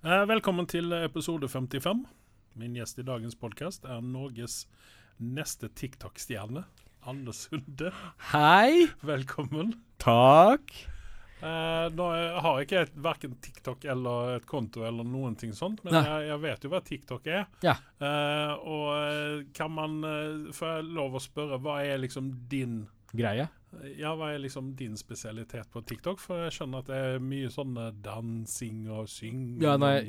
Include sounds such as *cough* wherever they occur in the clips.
Eh, velkommen til episode 55. Min gjest i dagens podkast er Norges neste TikTok-stjerne. Anne Sunde. Hei! Velkommen. Takk. Eh, nå har jeg ikke verken TikTok eller et konto eller noen ting sånt, men jeg, jeg vet jo hva TikTok er. Ja. Eh, og eh, kan man eh, Får jeg lov å spørre, hva er liksom din Greie. Ja, hva er liksom din spesialitet på TikTok? For jeg skjønner at det er mye sånn eh, dansing og synging Ja, nei,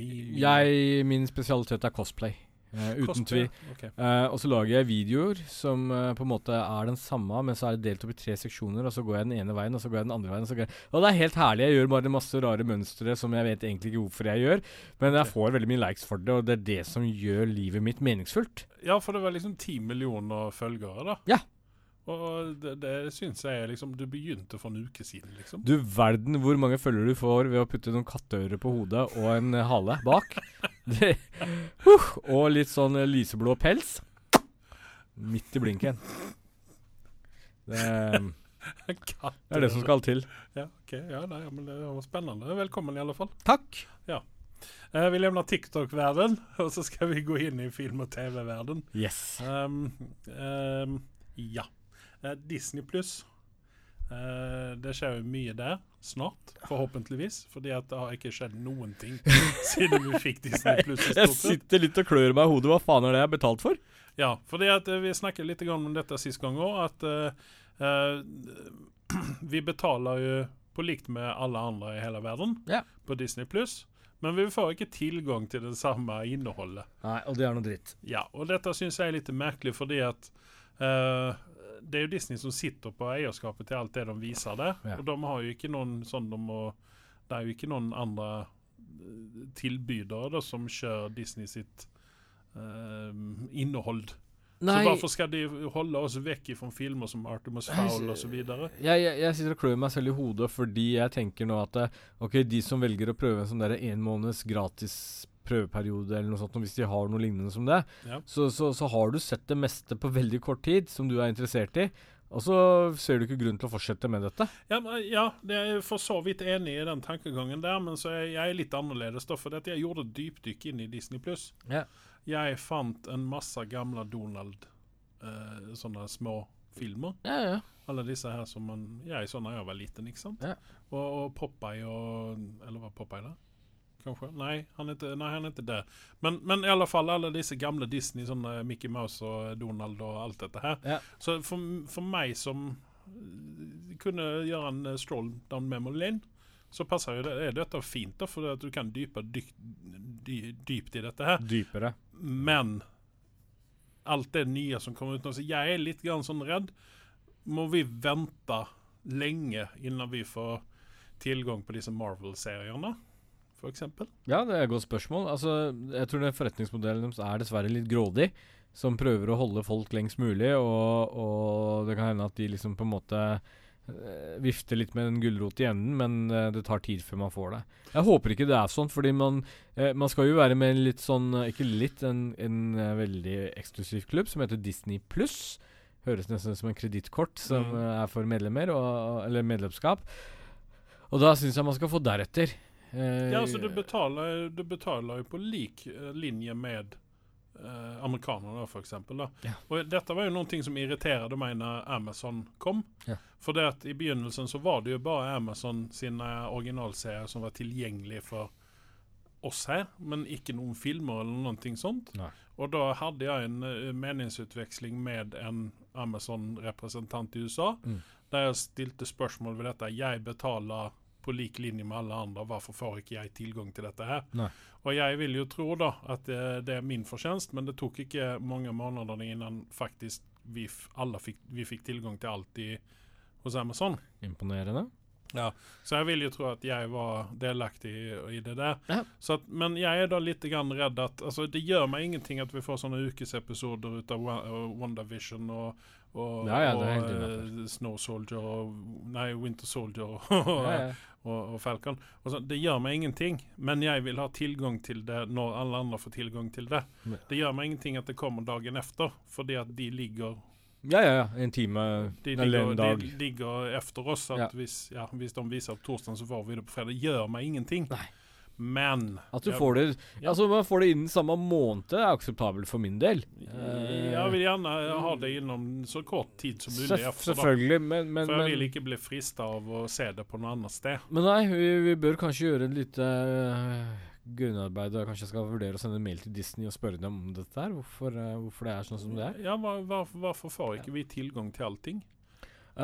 jeg Min spesialitet er cosplay. Uh, uten tvil. Okay. Uh, og så lager jeg videoer som uh, på en måte er den samme, men så er det delt opp i tre seksjoner. Og så går jeg den ene veien, og så går jeg den andre veien. Og, så går jeg. og det er helt herlig. Jeg gjør bare masse rare mønstre som jeg vet egentlig ikke hvorfor jeg gjør. Men jeg får veldig mye likes for det, og det er det som gjør livet mitt meningsfullt. Ja, for det var liksom ti millioner følgere, da. Ja. Og det, det syns jeg liksom Du begynte for en uke siden, liksom. Du verden hvor mange følger du får ved å putte noen katteører på hodet og en hale bak. *laughs* Det, uh, og litt sånn lyseblå pels. Midt i blinken. Det, det er det som skal til. *laughs* Ja, ok. Ja, nei, ja, men det var spennende. Velkommen, i alle fall. Takk. Ja. Uh, vi levner TikTok-verden, *laughs* og så skal vi gå inn i film- og TV-verden. Yes. Um, um, ja. Eh, Disney pluss. Eh, det skjer jo mye der snart, forhåpentligvis. Fordi at det har ikke skjedd noen ting *laughs* siden vi fikk Disney pluss. Jeg sitter litt og klør meg i hodet. Hva faen er det jeg har betalt for? Ja, fordi at eh, vi snakket litt om dette sist gang òg, at uh, *clears throat* vi betaler jo på likt med alle andre i hele verden Ja. på Disney pluss. Men vi får ikke tilgang til det samme innholdet. Nei, og det er noe dritt. Ja, og dette syns jeg er litt merkelig, fordi at eh, det er jo Disney som sitter på eierskapet til alt det de viser der. Ja. Og de har jo ikke noen sånn de må Det er jo ikke noen andre eh, tilbydere da, som kjører Disney sitt uh, innhold. Så hvorfor skal de holde oss vekk fra filmer som Artemus Fowl osv.? jeg, jeg, jeg sitter og klør meg selv i hodet fordi jeg tenker nå at eh, Ok, de som velger å prøve en sånn der en måneds gratis prøveperiode eller noe sånt, hvis de har noe lignende som det, Ja. så, så, så har du sett det meste på veldig kort tid som du er interessert i, og så ser du ikke grunn til å fortsette med dette. Ja, ja, jeg er for så vidt enig i den tankegangen der, men så er jeg litt annerledes. da, For jeg gjorde dypdykk inn i Disney pluss. Ja. Jeg fant en masse gamle Donald, eh, sånne små filmer. Ja, ja. Alle disse her som man Jeg så da jeg var liten, ikke sant? Ja. Og, og Popeye og Eller var Popeye der? Kanskje? Nei, han er ikke, nei, han er ikke der. Men, men i alle fall alle disse gamle Disney, sånne Mickey Mouse og Donald og alt dette her. Ja. Så for, for meg som eh, kunne gjøre en eh, stroll down memory lane, så passer jo det, er dette fint, da, for at du kan dype dyk, dy, dypt i dette her. Dypere. Men alt det nye som kommer ut så jeg er litt grann sånn redd. Må vi vente lenge innan vi får tilgang på disse Marvel-seriene, f.eks.? Ja, det er et godt spørsmål. Altså, jeg tror den forretningsmodellen deres er dessverre litt grådig. Som prøver å holde folk lengst mulig, og, og det kan hende at de liksom på en måte vifte vifter litt med en gulrot i enden, men eh, det tar tid før man får det. Jeg håper ikke det er sånn, fordi man, eh, man skal jo være med en litt sånn eh, Ikke litt, en, en eh, veldig eksklusiv klubb som heter Disney Pluss. Høres nesten ut som en kredittkort som Mm. eh, er for medlemmer, og, eller medlemskap. Og da syns jeg man skal få deretter. Eh, Ja, altså du betaler, du betaler jo på lik eh, linje med eh, amerikanerne, for eksempel. Da. Ja. Og dette var jo noe som irriterte meg når Amazon kom. Ja. For det at i begynnelsen så var det jo bare Amazon sine originalserier som var tilgjengelige for oss her, men ikke noen filmer eller noe sånt. Nei. Og da hadde jeg en eh, meningsutveksling med en Amazon-representant i USA, Mm. der jeg stilte spørsmål ved dette. Jeg betaler på lik linje med alle andre, hvorfor får ikke jeg tilgang til dette her? Nei. Og jeg vil jo tro da at det, det er min fortjeneste, men det tok ikke mange måneder innan faktisk vi alle fikk, vi fikk tilgang til alt i, hos Amazon. Imponerende. Så jeg vil jo tro at jeg var delaktig i, i det der. Ja. Så at, men jeg er da litt grann redd at altså, Det gjør meg ingenting at vi får sånne ukesepisoder ut av WandaVision og, og, Ja, ja, og eh, Snow Soldier og Nei, Winter Soldier og, Ja, ja. *laughs* og, Falcon. Så, det gjør meg ingenting, men jeg vil ha tilgang til det når alle andre får tilgang til det. Det gjør meg ingenting at det kommer dagen efter, fordi at de ligger Ja, ja, ja. En time de eller ligger, en dag. de ligger efter oss. At Ja. Hvis, ja, hvis de viser på torsdag, så får vi det på fredag. Gjør meg ingenting. Nei. Men At du får det Ja. Altså, man får det innen samme måned, er akseptabelt for min del. Jeg vil gjerne ha det innom så kort tid som mulig. Selvf- selvfølgelig, men, men, For jeg vil ikke bli frista av å se det på noe annet sted. men nei, vi, vi bør kanskje gjøre en lite grunnarbeid. og Kanskje jeg skal vurdere å sende en mail til Disney og spørre dem om dette her. Hvorfor, eh, hvorfor det er sånn som det er. Ja, Hvorfor får ikke vi tilgang til allting? Eh,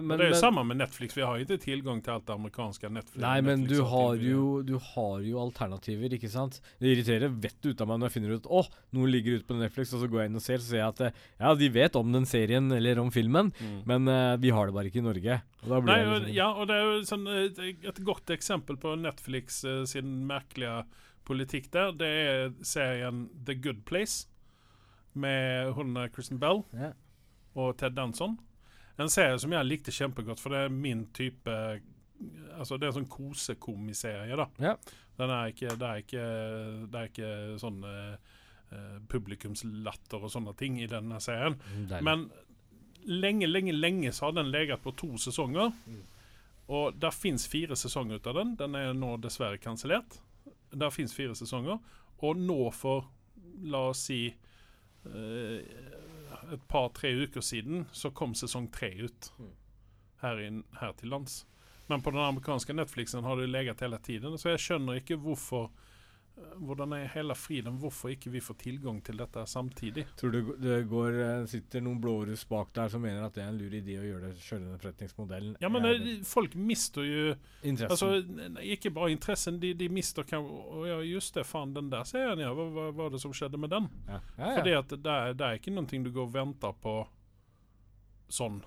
Men, men, det er jo samme med Netflix. Vi har ikke tilgang til alt det amerikanske Netflix. Nei, men du har, jo, du har jo alternativer, ikke sant? Det irriterer vettet ut av meg når jeg finner ut Å, noe ligger ute på Netflix, og så går jeg inn og ser, så ser jeg at eh, ja, de vet om den serien eller om filmen, Mm. men uh, vi har det bare ikke i Norge. Og Nei, liksom, ja, og det er jo sånn, et godt eksempel på Netflix uh, sin merkelige politikk der. Det er serien The Good Place med hun Kristen Bell yeah. og Ted Danson. En serie som jeg likte kjempegodt, for det er min type Altså Det er en sånn kosekomiserie, da. Ja. Den er ikke, det, er ikke, det er ikke sånn eh, publikumslatter og sånne ting i denne serien. Deilig. Men lenge, lenge, lenge så har den leget på to sesonger. Og der fins fire sesonger ut av den. Den er nå dessverre kansellert. Der fins fire sesonger. Og nå for, la oss si eh, et par-tre uker siden, så kom sesong tre ut her, inn, her til lands. Men på den amerikanske Netflixen har det leget hele tiden. Så jeg skjønner ikke hvorfor Hvordan er hele friden hvorfor ikke vi får tilgang til dette samtidig. Tror du det går, eh, sitter noen blåruss bak der som mener at det er en lur idé å gjøre det sjøl under forretningsmodellen? Ja, men Er eh, folk mister jo interessen. Altså, ikke bare interessen, de, de mister Å ja, just det, faen, den der serien, ja. Hva, hva var det som skjedde med den? ja. Ja, ja. Fordi at det er, det er ikke noe du går og venter på sånn.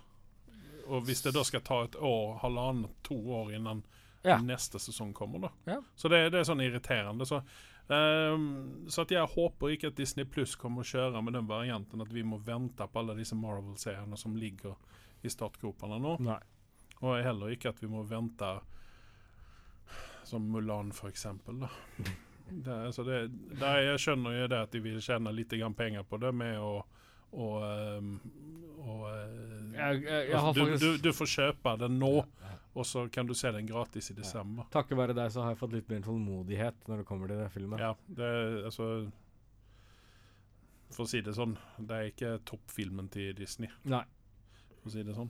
Og hvis det da skal ta et år, halvannet, to år innan Ja. neste sesong kommer, da. Ja. Så det, det er sånn irriterende. Så, um, så jeg håper ikke at Disney Pluss kommer å kjøre med den varianten at vi må vente på alle disse Marvel-seriene som ligger i startgropene nå. Nei. Og heller ikke at vi må vente som Mulan, for eksempel. Da. *laughs* Det, så det, det, jeg skjønner jo det at de vil tjene litt penger på det med å og, og, og, Jeg, jeg, jeg altså, du, faktisk du, du får kjøpe den nå, Ja. Og så kan du se den gratis i desember. Takket være deg så har jeg fått litt mer tålmodighet når det kommer til den filmen. Ja, det altså For å si det sånn, det er ikke toppfilmen til Disney. Nei. For å si det sånn.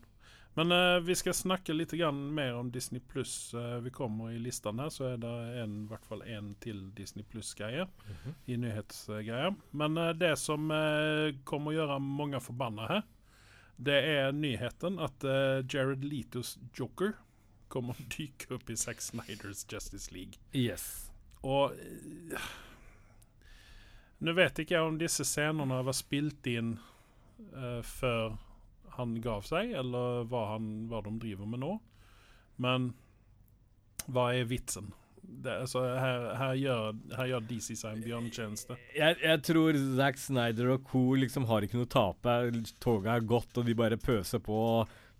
Men uh, vi skal snakke litt grann mer om Disney pluss. vi kommer i listen her, så er det en, i hvert fall en til Disney pluss-greie Mhm. i nyhetsgreier. Men uh, det som eh, kommer å gjøre mange forbanna her, det er nyheten at eh, Jared Letos Joker kommer å dyke opp i Zack Snyders Justice League. Yes. Og eh, Nå vet ikke jeg om disse scenene var spilt inn uh, før han gav seg, eller hva, han, hva de driver med nå. Men hva er vitsen? Det, altså, her, her, gjør, her gjør DC seg en bjørnetjeneste. Jeg, jeg tror Zack Snyder og co. liksom har ikke noe å tape. Toget er gått, og de bare pøser på.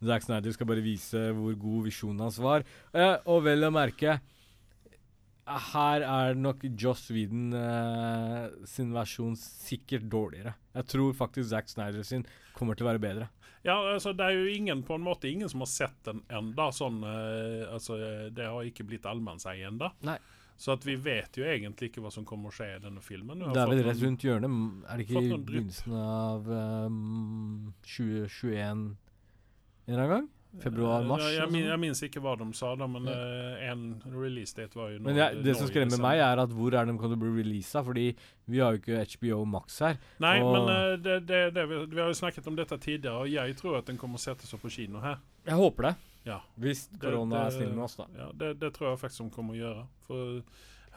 Zack Snyder skal bare vise hvor god visjonen hans var. Eh, og vel å merke Her er nok Joss Whedon eh, sin versjon sikkert dårligere. Jeg tror faktisk Zack Snyder sin kommer til å være bedre. Ja, altså Det er jo ingen på en måte ingen som har sett den enda sånn, eh, altså, eh, Det har ikke blitt allmannseie. Nei. Så at vi vet jo egentlig ikke hva som kommer å skje i denne filmen. Det er vel rett rundt hjørnet. Er det ikke i begynnelsen av um, 2021 en eller annen gang? Februar-mars? Ja, jeg, sånn? jeg minnes ikke hva de sa, da, men Ja. eh, en release date var jo nå- Men jeg, det som skremmer meg, er at hvor er de kommer til å bli releasa? Fordi vi har jo ikke HBO Max her. Nei, men eh, det, det, det, vi, har jo snakket om dette tidligere, og jeg tror at den kommer å settes opp på kino her. Jeg håper det. Ja. Hvis korona er snill med oss, da. Ja, det, det tror jeg faktisk de kommer å gjøre. For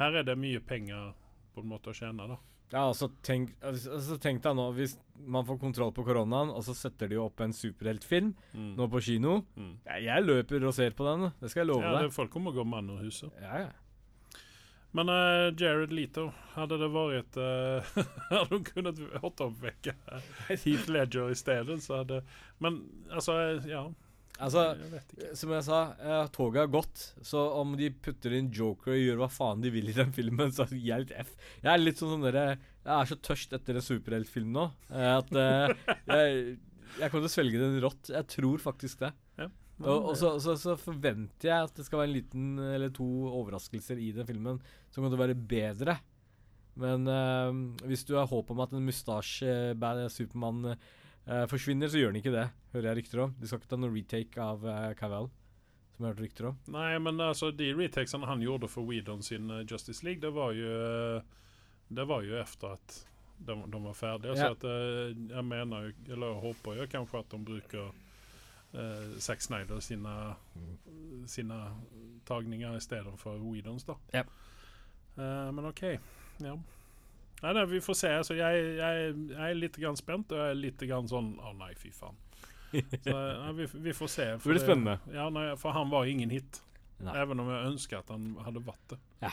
her er det mye penger på en måte å tjene, da. Ja, altså tenk, altså, tenk deg nå, hvis man får kontroll på koronaen, og så setter de opp en superheltfilm Mm. nå på kino. Mm. Jeg, jeg løper og ser på den, det skal jeg love Ja, det, deg. folk kommer å gå mann ur huset. Ja, ja. Men uh, Jared Leto, hadde det vært uh, *laughs* Hadde hun kunnet återoppvekke *laughs* Heath Ledger i stedet, så hadde Men altså, eh, ja. Altså, jeg som jeg sa, eh, toget har gått. Så om de putter inn Joker og gjør hva faen de vil i den filmen, så gir jeg litt F. Jeg er litt sånn sånn dere Jeg er så tørst etter en superheltfilm nå eh, at eh, jeg, jeg kommer til å svelge den rått. Jeg tror faktisk det. Og, og så, så, så forventer jeg at det skal være en liten eller to overraskelser i den filmen som kommer til å være bedre. Men eh, hvis du har håp om at en mustasje-bad Supermann eh, forsvinner, så gjør han ikke det, hører jeg rykter om. De skal ikke ta noen retake av uh, Cavell, som jeg har hørt rykter om. Nei, men altså, de retakesene han gjorde for Whedon sin eh, Justice League, det var jo eh, Det var jo efter at de, de var ferdige. Ja. Så at eh, jeg mener jo, eller jeg håper jo kanskje at de bruker uh, Zack Snyder sine, sine tagninger i stedet for Whedons, da. Ja. Uh, men OK. Ja. Nei, nei, vi får se. Altså, jeg, jeg, jeg er litt grann spent, og jeg er litt grann sånn Å nei, fy faen. Så, nei, vi, vi får se. Det blir spennende. Ja, nei, for han var ingen hit. Nei. Även om jeg ønsker at han hadde vært det. Ja.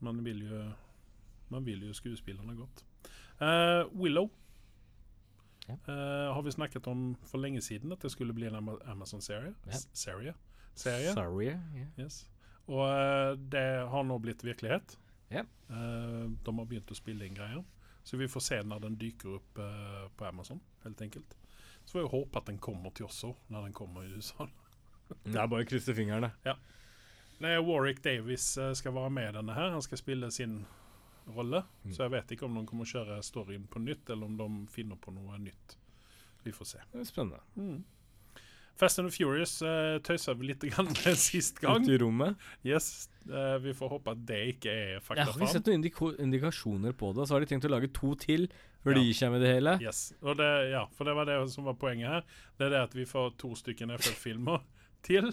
Man vil jo Man vil jo skuespillerne godt. Uh, Willow Ja. uh, har vi snakket om for lenge siden at det skulle bli en Amazon-serie. Ja. Serie. Serie. Sorry. ja. Yes. Og uh, det har nå blitt virkelighet. Ja. Uh, de har begynt å spille inn greier. Så vi får se når den dyker opp uh, på Amazon, helt enkelt. Så får jeg håpe at den kommer til oss òg, når den kommer i USA. *laughs* Det er bare å krysse fingrene. Nei, Warwick Davis eh, skal være med i denne her. Han skal spille sin rolle. Mm. Så jeg vet ikke om de kommer å kjøre storyen på nytt, eller om de finner på noe nytt. Vi får se. Det er spennende. Mm. Fast and Furious uh, tøysa vi litt grann *laughs* sist gang. Ute i rommet. Yes, Uh, Vi får håpe at det ikke er Jeg har ikke sett noen indikasjoner på det. Så har de tenkt å lage to til før Ja. de gir seg med det hele. Yes. Og det, ja, for det var det som var poenget her. Det er det at vi får to stykker FF-filmer *laughs* til,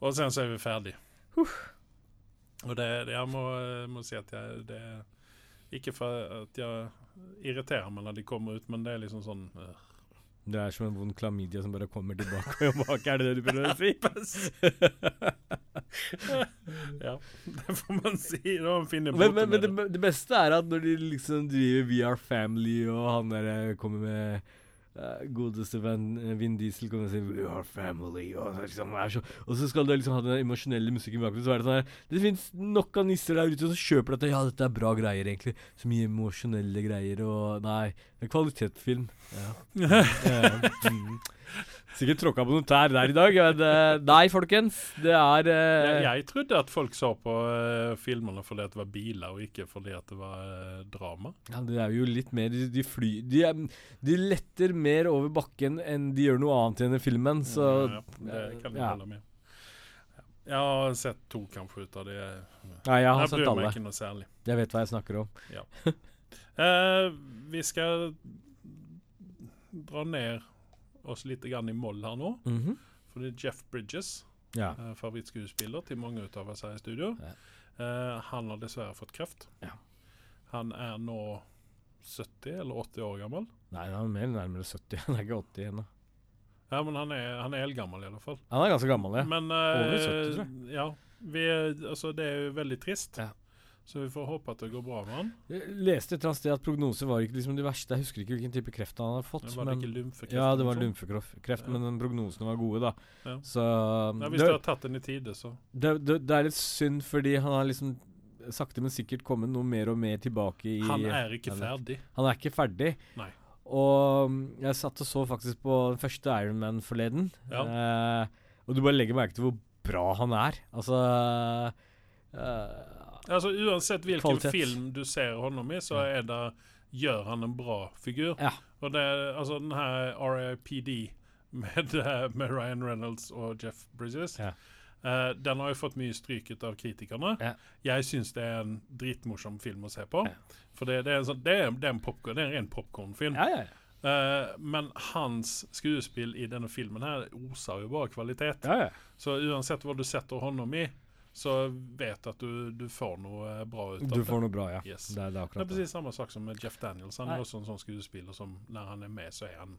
og sen så er vi ferdig. Og det, det jeg må, må si at jeg det, Ikke for at jeg irriterer meg når de kommer ut, men det er liksom sånn øh. Det er som en vond klamydia som bare kommer tilbake og tilbake. Er det det du prøver å si? *laughs* *laughs* Ja, det får man si. Det man Men, men, men det, det. beste er at når de liksom driver We Are Family, og han der eh, kommer med godeste venn eh, Vin Diesel kommer og sier We Are Family, og så, liksom, så, og så skal du liksom ha den emosjonelle musikken bak. Så er det sånn her Det fins nok av nisser der ute som kjøper dette. Ja, dette er bra greier, egentlig. Så mye emosjonelle greier, og Nei, det er kvalitetsfilm. Ja. *laughs* Ja, mm. Sikkert tråkka på noen tær der i dag. Men, eh, nei, folkens. Det er uh... Jeg, jeg trodde at folk så på uh, filmene fordi at det var biler, og ikke fordi at det var uh, drama. Ja, det er jo litt mer De, de fly de, de letter mer over bakken enn de gjør noe annet i denne filmen, så ja, det kan jeg ja. holde med. Jeg har sett to kanskje ut av det. Nei, jeg har Jeg sett alle. meg ikke noe særlig. Jeg vet hva jeg snakker om. *laughs* Eh, vi skal dra ned oss litt grann i moll her nå. Mhm. For det er Jeff Bridges, Ja. eh, favorittskuespiller til mange av oss her i studio. Ja. Eh, han har dessverre fått kreft. Ja. Han er nå 70 eller 80 år gammel. Nei, han er mer nærmere 70. *laughs* Han er ikke 80 ennå. Ja, men han er, han er eldgammel i alle fall. Han er ganske gammel, ja. Men eh, Over 70, tror Ja. Vi, altså, det er jo veldig trist. Ja. Så vi får håpe at det går bra med han. Jeg leste et eller annet sted at prognoser var ikke liksom de verste. Jeg husker ikke hvilken type kreft han hadde fått. Var det men, ikke lymfekreft? ja, det var lymfekreft, Ja. men prognosene var gode, da. Ja. Så Ja, hvis det, du har tatt den i tide, så det, det, det er litt synd, fordi han har liksom sakte, men sikkert kommet noe mer og mer tilbake i Han er ikke ferdig. Han er ikke ferdig. Nei. Og mm, jeg satt og så faktisk på den første Iron Man forleden. Ja. Eh, og du bare legger merke til hvor bra han er. Altså eh, Altså Uansett hvilken Kvalitet. film du ser honom i, så er det, gjør han en bra figur. Ja. Og det altså den her RIPD med, *laughs* med Ryan Reynolds og Jeff Bridges Ja. Uh, Den har jo fått mye stryk av kritikerne. Ja. Jeg syns det er en dritmorsom film å se på. Ja. For det, det, er en sånn, det, er, det, er en popcorn, det er en ren popkornfilm. ja. Eh, men hans skuespill i denne filmen her oser jo bare kvalitet. Så uansett hva du setter hånda i, så vet at du, du får noe bra ut av det. Du får noe bra, ja. Yes. Det, er, det er Det er precis samme sak som med Jeff Daniels. Han er også en sånn skuespiller som når han er med så er han,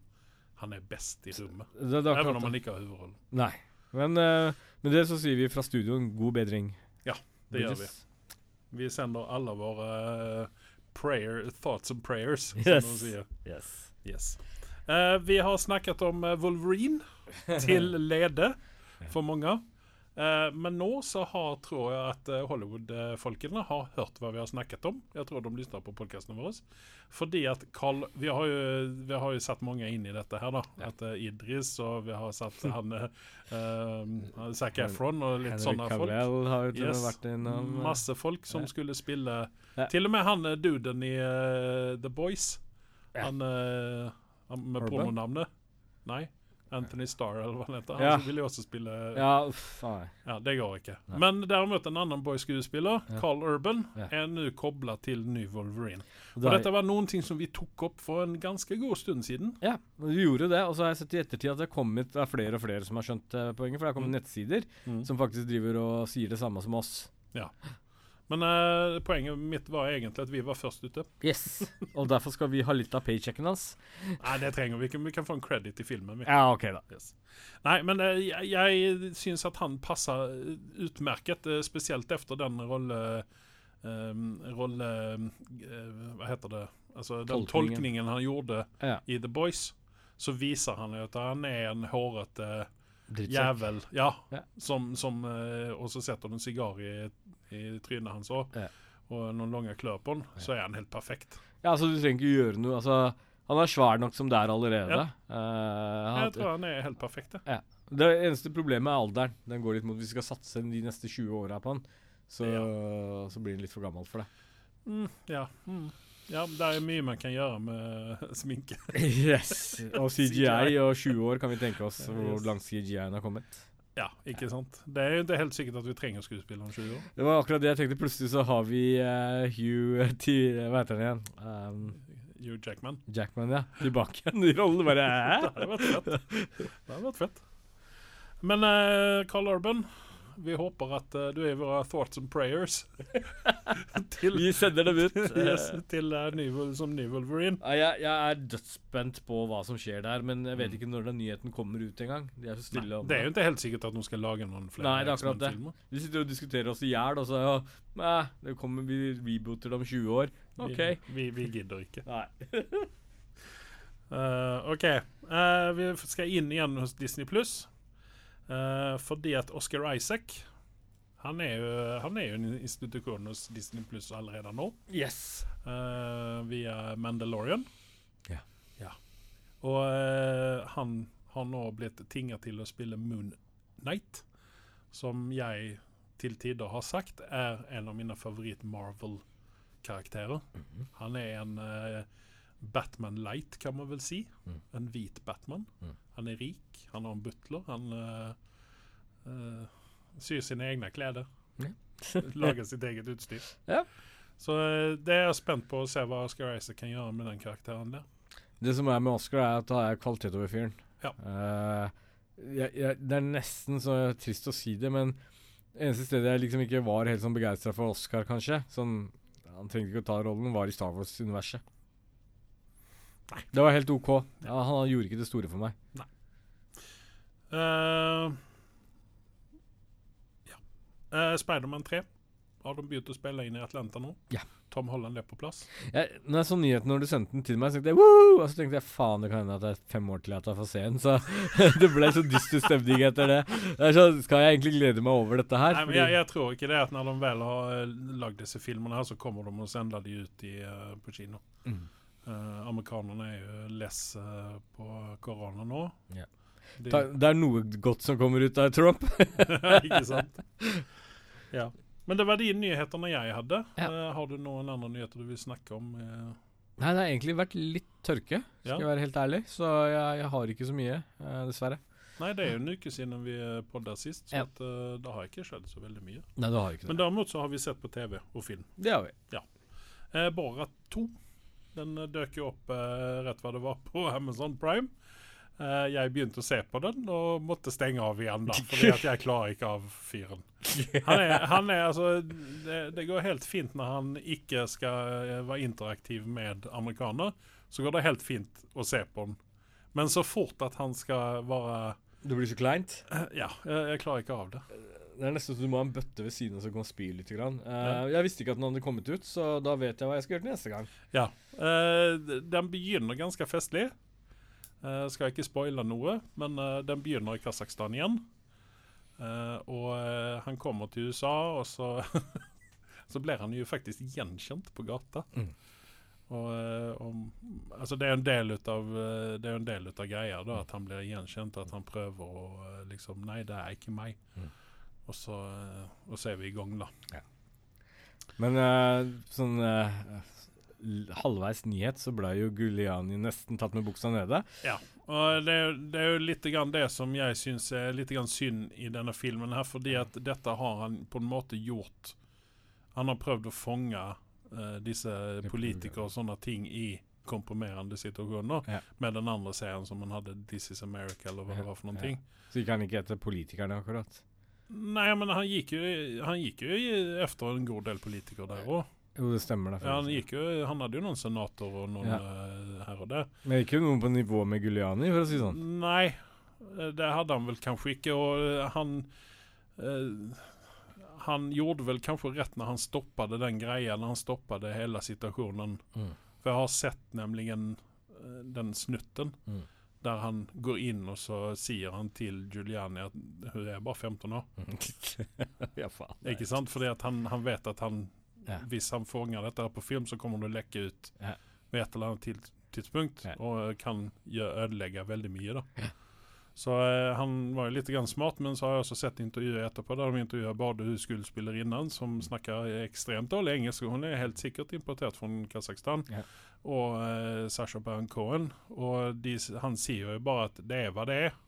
han er best i rummet. Det, det er akkurat om han ikke har huvudroll. Nei. Men uh, med det så sier vi fra studio en god bedring. Ja, Det gjør vi. Vi sender alle våre eh, prayer, thoughts and prayers. Som Yes. de sier. Yes. Yes. Uh, vi har snakket om eh, Wolverine *laughs* til lede for många. Eh, men nå så har, tror jeg at eh, Hollywood-folkene har hørt hva vi har snakket om. Jeg tror de lytter på podkastene våre. Fordi at Carl vi har, jo, vi har jo satt mange inn i dette her, da. At eh, Idris og vi har satt *laughs* han uh, Zac Efron og litt Henry sånne folk. Cavill har jo til Yes. vært innom Masse folk som Ja. skulle spille Ja. Til og med han duden i uh, The Boys. Ja. Han, uh, med pornonavnet. Nei. Anthony Starr, eller hva han heter. Han ville jo også spille ja. Ja, uff, nei. Det går ikke. Nei. Men derimot en annen boy-skuespiller, Ja. Carl Urban, Ja. er nå kobla til ny Wolverine. Og er... dette var noen ting som vi tok opp for en ganske god stund siden. Ja, vi gjorde det. Og så har jeg sett i ettertid at det kommet det er flere og flere som har skjønt eh, poenget. For det har kommet Mm. nettsider som faktisk driver og sier det samme som oss. *gasps* Men eh, poenget mitt var egentlig at vi var først ute. Yes. Og derfor skal vi ha litt av paychecken hans. Nei, det trenger vi ikke. Vi kan få en credit i filmen. Vi. Ja, OK, da. Yes. Nei, men eh, jeg, jeg syns at han passer utmerket, eh, spesielt etter den rolle... Um, rolle eh, Hva heter det? Altså den Tolkningen. tolkningen han gjorde Ja. i The Boys. Så viser han at han er en hårete Drittsekk. jævel. Ja. Ja. Som, som eh, Og så setter han en sigar i, i trynet hans òg, Ja. og noen lange klør på den, så er han helt perfekt. Ja, altså, du trenger ikke gjøre noe. Altså, han er svær nok som det er allerede. Ja. Uh, han- Jeg tror han er helt perfekt. det. Det eneste problemet er alderen. Den går litt mot Hvis vi skal satse de neste 20 åra på han, så, så blir han litt for gammel for det. Mm, ja. Mm. ja, det er mye man kan gjøre med *laughs* sminke. yes. Og *laughs* CGI og 20 år kan vi tenke oss hvor langt CGI-en har kommet. Ja, ikke sant? Det er jo ikke helt sikkert at vi trenger skuespillere om 20 år. Det var akkurat det jeg tenkte. Plutselig så har vi uh, Hugh *laughs* til Hva heter han igjen? Um, Hugh Jackman. Jackman, ja. Tilbake *laughs* igjen i rollen. Bare Det hæ? hadde vært fett. *laughs* Det hadde vært fett. Men uh, Carl Urban, vi håper at uh, du er våre thoughts and prayers *laughs* til, Vi sender dem ut. *laughs* yes, Eh, til uh, ny, som ny Wolverine. Ja, jeg, jeg er dødsspent på hva som skjer der, men jeg vet Mm. ikke når den nyheten kommer ut engang. De er så stille om Det er jo ikke helt sikkert at noen skal lage noen flere Nei, det er akkurat det. Vi sitter og diskuterer oss i hjel, og så ja, Nei, det kommer vi rebooter det om 20 år. OK. Vi, vi, vi gidder ikke. Nei. uh, *laughs* OK. Uh, vi skal inn igjen hos Disney Pluss. Fordi at Oscar Isaac han er, jo, han er jo en institusjon hos Disney Pluss allerede nå. Yes. Uh, via Mandalorian. Ja. ja. Og uh, han har nå blitt tinga til å spille Moon Knight, som jeg til tider har sagt er en av mine favoritt-Marvel-karakterer. Mhm. Han er en Batman light, kan man vel si. Mm. En hvit Batman. Mm. Han er rik, han har en butler. Han uh, uh, syr sine egne klær. *laughs* Lager sitt eget utstyr. Ja. Så eh, det er jeg spent på å se hva Oscar Isaac kan gjøre med den karakteren der. Det som er med Oscar, er at han er kvalitet over fyren. Ja. Uh, jeg, jeg, det er nesten så trist å si det, men eneste stedet jeg liksom ikke var helt sånn begeistra for Oscar, kanskje sånn, Han trengte ikke å ta rollen, var i Star Wars-universet. Det var helt OK. Ja, han gjorde ikke det store for meg. Uh, ja. Uh, Spiderman 3 har de begynt å spille inn i Atlanta nå. Ja. Tom Holland er på plass. Jeg, når jeg så nyheten når du sendte den til meg, så tenkte jeg Woo! Og så tenkte jeg faen, det kan hende at det er fem år til jeg får se den. Så *laughs* det ble så dyster stemning etter det. det så, skal jeg egentlig glede meg over dette her? Nei, men jeg, jeg tror ikke det at når de vel har uh, lagd disse filmene, her, så kommer de og sender de ut i, uh, på kino. Mm. Uh, amerikanerne er jo less eh, på korona nå. Ja. De, Ta- Det er noe godt som kommer ut av Trump. *laughs* ikke sant? *laughs* Ja. Men det var de nyhetene jeg hadde. Ja. Uh, har du noen andre nyheter du vil snakke om? Nei, det har egentlig vært litt tørke, skal Ja. jeg være helt ærlig. Så jeg, jeg har ikke så mye, dessverre. Nei, det er jo en uke siden vi podda sist, så Ja. at, det har ikke skjedd så veldig mye. Nei, det har ikke det. Men derimot så har vi sett på TV og film. det har vi. Eh, Borat 2. Den eh, døk jo opp eh, rett hva det var på *laughs* Amazon Prime. Eh, jeg begynte å se på den og måtte stenge av igjen, da, fordi at jeg klarer ikke av fyren. *laughs* Han er, han er altså det, det går helt fint når han ikke skal eh, være interaktiv med amerikaner. Så går det helt fint å se på den. Men så fort at han skal være Det blir så kleint. eh, Ja, jeg, jeg klarer ikke av det. Det er nesten så du må ha en bøtte ved siden av så du kan spy litt. Grann. Eh, Ja. Jeg visste ikke at den hadde kommet ut, så da vet jeg hva jeg skal gjøre til neste gang. Ja. uh, den begynner ganske festlig. Uh, skal ikke spoile noe, men den begynner i Kasakhstan igjen. Og han kommer til USA, og så *laughs* Så blir han jo faktisk gjenkjent på gata. Mm. Og, og, altså det er en del ut av Det er en del ut av greia, da, at han blir gjenkjent. At han prøver å liksom Nei, det er ikke meg. Mm. Og så, og så er vi i gang, da. Men uh, sånn uh, halvveis nyhet så ble jo Guliani nesten tatt med buksa nede. Og det, det er jo litt grann det som jeg syns er litt grann synd i denne filmen, her, fordi at dette har han på en måte gjort Han har prøvd å fange uh, disse politikere og sånne ting i komprimerende situasjoner Ja. med den andre serien som han hadde, 'This Is America', eller hva Ja, det var for noen ja. ting. Så gikk han ikke etter politikerne, akkurat. Nei, men han gikk jo, han gikk jo efter en god del politikere der òg. Jo, det stemmer. det. Ja, han, gikk jo, han hadde jo noen senatorer og noen Ja. eh, her og der. Men ikke noen på nivå med Guliani, for å si det sånn. Nei, eh, det hadde han vel kanskje ikke. Og eh, han eh, Han gjorde vel kanskje rett når han stoppet den greia, når han stoppet hele situasjonen. Mm. For jeg har sett nemlig den snutten Mm. Der han går inn og så sier han til Giuliani at hun er bare 15 år. *laughs* ja, faen. Ikke sant? Fordi han, han vet at han Ja. hvis han fanger dette på film, så kommer det å lekke ut Ja. ved et eller annet tidspunkt, Ja. og kan ødelegge veldig mye. da. Så eh, han var jo litt grann smart, men så har jeg også sett intervjuer etterpå der de både hun som snakker ekstremt dårlig engelsk, og hun er helt sikkert importert fra Kasakhstan, Ja. og eh, Sasha Baron Cohen. Og de, han sier jo bare at det er hva det er.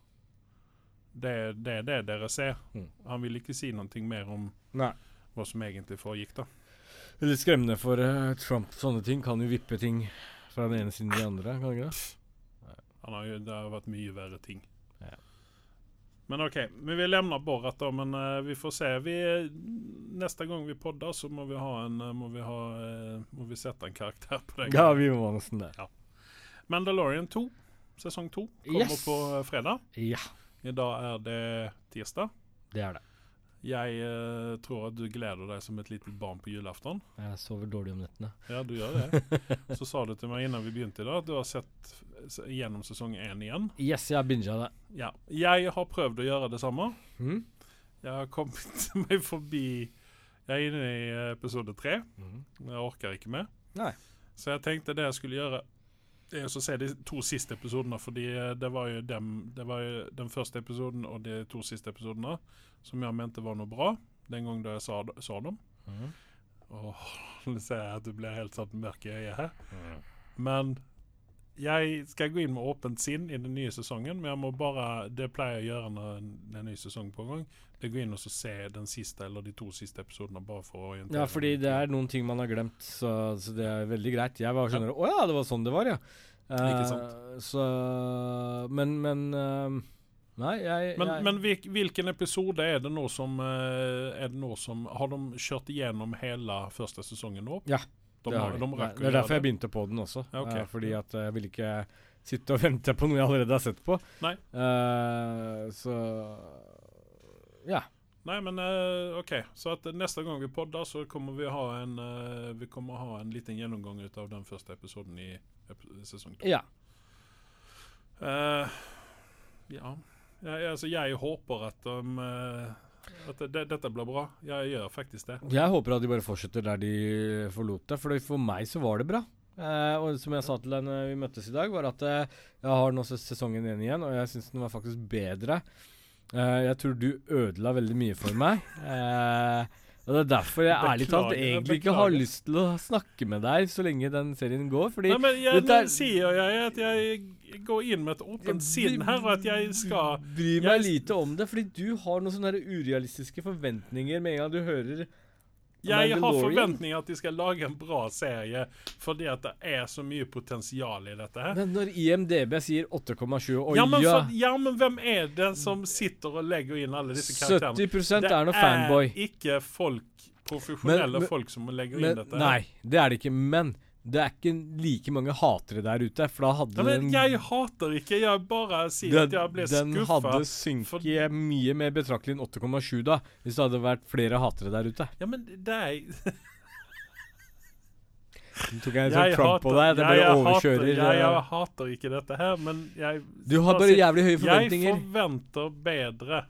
Det, det er det dere ser. Mm. Han vil ikke si noe mer om Nei. hva som egentlig foregikk, da. Det er litt skremmende for uh, Trump. Sånne ting kan jo vippe ting fra den ene siden til den andre. kan det ikke det? Han har jo, det har vært mye verre ting. Ja. Men OK, vi vil lämna Borat da, men eh, vi får se. Vi, neste gang vi podder, så må vi ha en eh, må vi, ha, eh, må vi sette en karakter på det. Ja, vi må nesten der. Mandalorian 2, sesong 2, kommer Yes. på eh, fredag. Ja, I dag er det tirsdag. det er det. Jeg eh, tror at du gleder deg som et lite barn på julaften. Jeg sover dårlig om nettene. Ja, du gjør det. *laughs* Så sa du til meg innan vi begynte i dag at du har sett s- gjennom sesong én igjen. Yes, jeg har binga det. Ja. Jeg har prøvd å gjøre det samme. Mm? Jeg har kommet *laughs* meg forbi Jeg er inne i eh, episode tre. Mm. Jeg orker ikke mer. Nei. Så jeg tenkte det jeg skulle gjøre, er å se de to siste episodene. Fordi eh, det var jo dem Det var jo den første episoden og de to siste episodene som jeg mente var noe bra den gang da jeg sa, så dem. Mm. Åh, *laughs* nå ser jeg at du blir helt satt mørk i øyet her. Men jeg skal gå inn med åpent sinn i den nye sesongen, men jeg må bare Det pleier jeg å gjøre når det er en ny sesong på gang. Det går inn og så se den siste eller de to siste episodene, bare for å orientere Ja, fordi det er noen ting man har glemt, så, så det er veldig greit. Jeg var skjønner Å ja, det var sånn det var, ja. Ikke Eh, sant. Så Men, men uh, Nei, jeg, Men, jeg men hvil, hvilken episode er det nå som eh, Er det nå som Har de kjørt igjennom hele første sesongen nå? Ja, De, det, har, de de. det er derfor jeg begynte på den også. Ja, okay. uh, fordi at jeg vil ikke sitte og *laughs* vente på noe jeg allerede har sett på. Nei. Uh, så Ja. Nei, men uh, OK. Så at neste gang vi podder, så kommer vi ha en eh, Vi kommer ha en liten gjennomgang ut av den første episoden i ep sesong to. ja. Eh, ja. Jeg, altså, jeg håper at de eh, At det, dette blir bra. Jeg gjør faktisk det. Jeg håper at de bare fortsetter der de forlot det, for for meg så var det bra. Eh, og som jeg sa til når vi møttes i dag, var at eh, jeg har nå sesongen igjen igjen, og jeg syns den var faktisk bedre. Eh, jeg tror du ødela veldig mye for meg. Og det er derfor jeg ærlig talt egentlig ikke har lyst til å snakke med deg så lenge den serien går. Fordi Nei, men jeg, er- sier jeg at jeg går inn med et åpent sinn her, og at jeg skal Bry meg jeg- lite om det, fordi du har noen sånne urealistiske forventninger med en gang du hører Jeg har forventninger at de skal lage en bra serie, fordi at det er så mye potensial i dette her. Men når IMDb sier 8,7, og Ja men, for, ja, men hvem er det som sitter og legger inn alle disse karakterene? 70 er noe fanboy. Det er ikke folk, profesjonelle Men- men- folk som legger inn dette. nei, det er det ikke. Men det er ikke like mange hatere der ute, for da hadde Ja, men den jeg hater ikke, jeg bare sier den, at jeg ble den skuffet, hadde synket mye mer betraktelig enn 8,7 da, hvis det hadde vært flere hatere der ute. Ja, men det er Nå tok jeg en sånn Trump på deg, det jeg, jeg overkjører hater, jeg, jeg eh, hater ikke dette her, men jeg Du har bare jævlig høye forventninger. Jeg forventer bedre.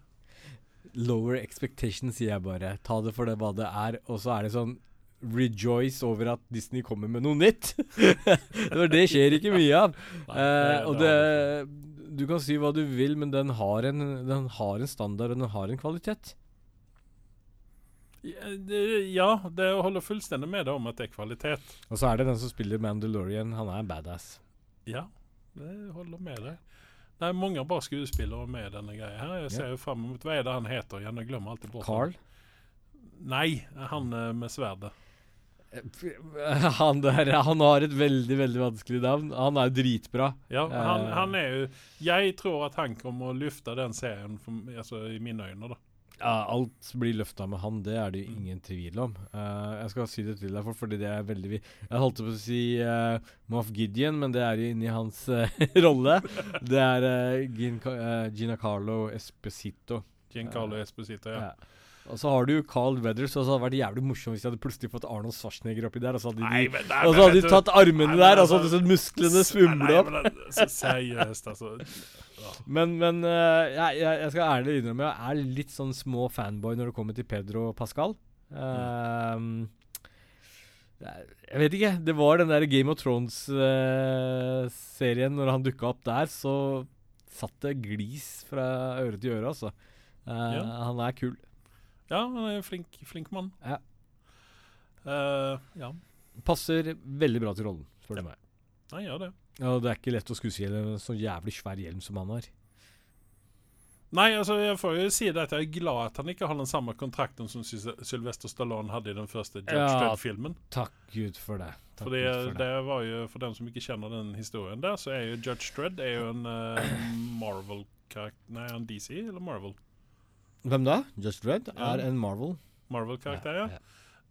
Lower expectations, sier jeg bare. Ta det for det hva det er. Og så er det sånn Rejoice over at Disney kommer med noe nytt. *laughs* For det skjer ikke mye av. Eh, og det det Du kan si hva du vil, men den har en, den har en standard, og den har en kvalitet. Ja, det- holder fullstendig med deg om at det er kvalitet. Og så er det den som spiller Mandalorian. Han er badass. Ja, det holder med deg. Det er mange bra skuespillere med denne greia her. Jeg ser jo fram mot Hva er det han heter igjen? Jeg glemmer alltid bort Carl. Nei, han eh, med sverdet. *laughs* Han der Han har et veldig, veldig vanskelig navn. Han er dritbra. Ja, han, Eh. han er jo Jeg tror at han kommer å løfte den serien for, altså, i mine øyne, da. Ja, alt blir løfta med han, det er det jo ingen tvil om. Uh, jeg skal si det til deg, for, fordi det er veldig Jeg holdt på å si uh, Moff Gideon, men det er jo inni hans uh, *laughs* rolle. Det er Gin, Gina Carlo Esposito. Giancarlo Esposito, ja. Ja. Og så har du jo Carl Weathers, og så hadde det vært jævlig morsomt hvis de hadde plutselig fått Arnold Schwarzenegger oppi der, og så hadde Nei, de, men, nei, og så hadde de tatt armene Nei, men der, og så altså- hadde sett musklene svumle opp. men seriøst, altså. Ja. *laughs* Men, men eh, jeg, jeg, skal ærlig innrømme jeg er litt sånn små fanboy når det kommer til Pedro Pascal. Ehm, jeg jeg vet ikke. Det var den der Game of Thrones-serien. når han dukka opp der, så satt det glis fra øre til øre, altså. Uh, Ja. Han er kul. Ja, han en flink, flink mann. Ja. Uh, ja, Passer veldig bra til rollen, spør du meg. Nei, ja, det. Ja, det er ikke lett å skuespille en så jævlig svær hjelm som han har. Nei, altså jeg får jo si det at jeg er glad at han ikke har den samme kontrakten som Sylvester Stallone hadde i den første Judge Ja, Dredd-filmen. Takk Gud for det. Takk Gud for det var jo, For dem som ikke kjenner den historien der, så er jo Judge Dredd er jo en uh, Marvel-karakter Nei, en DC eller Marvel? Hvem da? Just Red Ja. er en Marvel. Marvel-karakter, ja.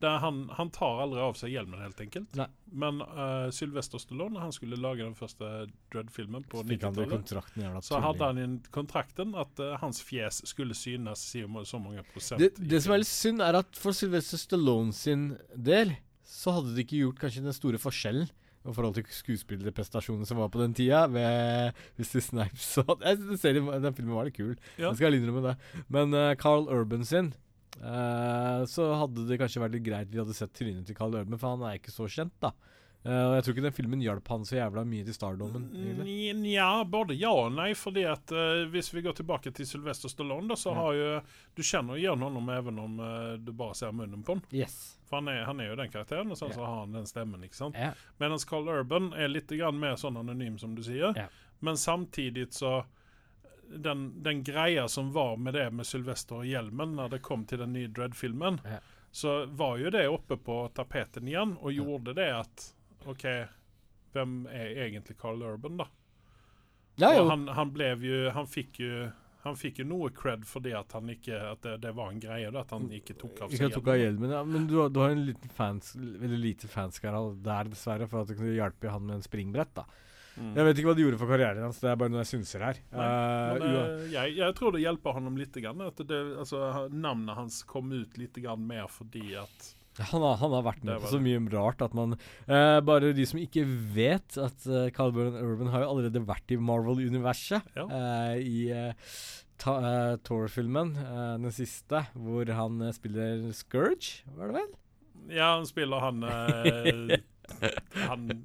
Han, han tar aldri av seg hjelmen, helt enkelt. Nei. Men uh, Sylvester Stallone, han skulle lage den første Dredd-filmen på Fikk han det i 90-tallet, så hadde han i kontrakten at uh, hans fjes skulle synes si om så mange prosent. Det, det som er litt synd, er at for Sylvester Stallone sin del, så hadde det ikke gjort kanskje den store forskjellen i forhold til skuespillerprestasjonene som var på den tida, ved Mr. Snipes og *laughs* Jeg serien, Den filmen var litt kul, Ja. jeg skal innrømme det. Men uh, Carl Urban sin uh, Så hadde det kanskje vært litt greit vi hadde sett trynet til Carl Urban, for han er ikke så kjent, da. Og jeg tror ikke den filmen hjalp han så jævla mye til stardomen. egentlig. Nja, både ja og nei. fordi at uh, Hvis vi går tilbake til Sylvester Stallone, da, så Ja. har jo Du kjenner igjen ham, even om uh, du bare ser munnen på han. Yes. For han er, han er jo den karakteren, og sånn yeah. så har han den stemmen. ikke sant? Yeah. Mens Carl Urban er litt grann mer sånn anonym, som du sier. Yeah. Men samtidig så den, den greia som var med det med Sylvester og hjelmen når det kom til den nye Dread-filmen, så var jo det oppe på tapeten igjen, og gjorde det at OK, hvem er egentlig Carl Urban, da? Ja, han, han ble jo Han fikk jo han fikk jo noe cred fordi at han ikke At det, det var en greie, at han ikke tok av seg Ikke tok av hjelmen, ja, men du, du har en liten fans, veldig lite fanskare der, dessverre, for at du kunne hjelpe han med en springbrett. da. Mm. Jeg vet ikke hva det gjorde for karrieren hans, det er bare noe jeg synser her. Nei, uh, men, eh, jeg, jeg tror det hjelper honom litt. Grann, at det, altså, navnet hans kom ut litt grann mer fordi at han, har, han har vært med på så mye rart at man uh, Bare de som ikke vet at uh, Carl Burn Urban har jo allerede vært i Marvel-universet. Ja. Uh, I uh, uh, Thor-filmen, eh, den siste, hvor han eh, spiller Scourge, var det vel? Ja, han spiller han eh, *laughs* Han eh,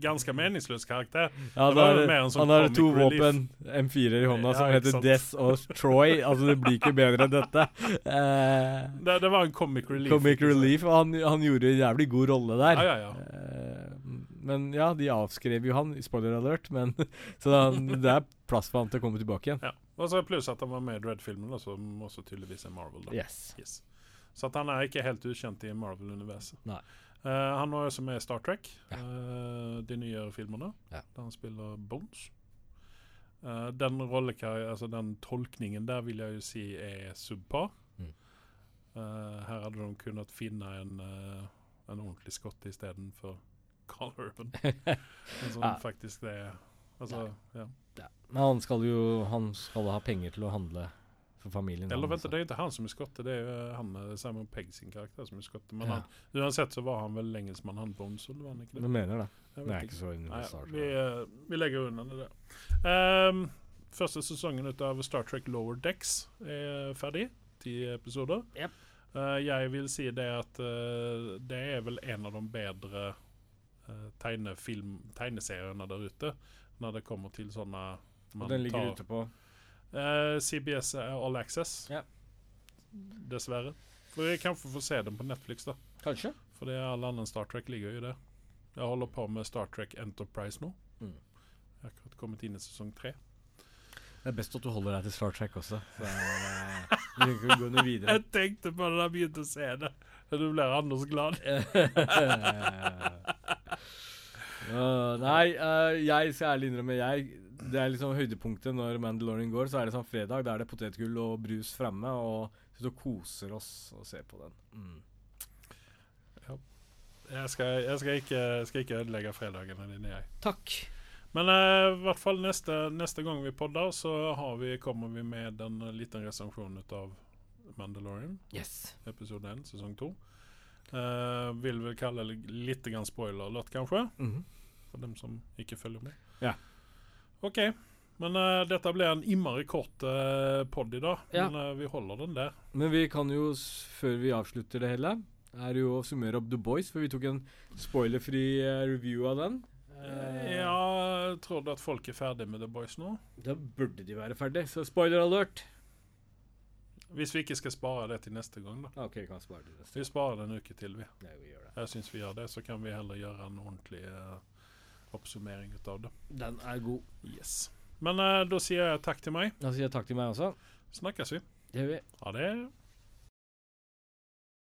Ganske meningsløs karakter. Ja, er sånn han har to våpen, M4-er i hånda, som heter. Death og Troy. Altså, det blir ikke bedre enn dette. Uh, *laughs* Det, det var en comic relief. comic relief, og han, han gjorde en jævlig god rolle der. Ja, ja, ja. Uh, men ja, de avskrev jo han, spoiler alert, men *laughs* så da, det er plass for han til å komme tilbake igjen. ja. Og så pluss at han var med i Dread-filmen, som også tydeligvis er Marvel. Da. Yes. Yes. Så han er ikke helt ukjent i Marvel-universet. Nei. Eh, han var også med i Star Trek, eh, de nye filmene, der han spiller Bones. Eh, den rollekar- altså den tolkningen der vil jeg jo si er subpar. Mm. Her hadde de kunnet finne en, en ordentlig skotte istedenfor *laughs* Carl Urban. Som Ja. faktisk det Altså, ja. Ja. Men han skal jo Han skal ha penger til å handle for familien. Eller han, vent, det er ikke han som er skotte, det er jo han eh, Simon Pegg sin karakter som er skotte. Men Ja. han, uansett så var han vel engelskmann, han eller var han ikke det? Du mener det? Jeg Det er ikke. så Nei, vi, eh, vi legger unna det der. Ehm, første sesongen ut av Star Trek Lower Decks er ferdig. ti episoder. Yep. Uh, jeg vil si det at uh, det er vel en av de bedre uh, tegnefilm, tegneseriene der ute, når det kommer til sånne Og den ligger ute på Eh, CBS All Access. Ja. Dessverre. For jeg kan få se den på Netflix, da. Kanskje? For alle andre all annen Star Trek ligger jo der. Jeg holder på med Star Trek Enterprise nå. Mm. Jeg har akkurat kommet inn i sesong tre. Det er best at du holder deg til Star Trek også. Så jeg vi kan gå noe videre. Jeg tenkte på det da jeg begynte å se det. Du blir Anders glad. *laughs* Uh, nei, uh, jeg skal ærlig innrømme jeg, Det er liksom høydepunktet når Mandalorian går. Så er det sånn fredag, da er det potetgull og brus fremme, og så koser oss og ser på den. Mm. Jeg skal, jeg skal, ikke, skal ikke ødelegge fredagene dine, jeg. Takk. Men uh, i hvert fall neste, neste gang vi podder, så har vi, kommer vi med en liten resepsjon av Mandalorian. Yes. Episode 1, sesong 2. Uh, vil vel kalle det litt grann spoiler-låt, kanskje? Mhm. For dem som ikke følger med. Ja. OK. Men uh, dette ble en innmari kort uh, pod i dag. Ja. Men uh, vi holder den der. Men vi kan jo, før vi avslutter det hele, er jo å summere opp The Boys, for vi tok en spoilerfri eh, review av den. Eh, Ja, tror du at folk er ferdig med The Boys nå? Da burde de være ferdig, så spoiler alert. Hvis vi ikke skal spare det til neste gang, da. OK, Vi kan spare det neste. Vi sparer det en uke til, vi. Nei, vi gjør det. Jeg syns vi gjør det, så kan vi heller gjøre en ordentlig eh, oppsummering ut av det. Den er god. Yes. Men uh, da sier jeg takk til meg. Da sier jeg takk til meg også. Snakkes vi. Det gjør vi. Ha det.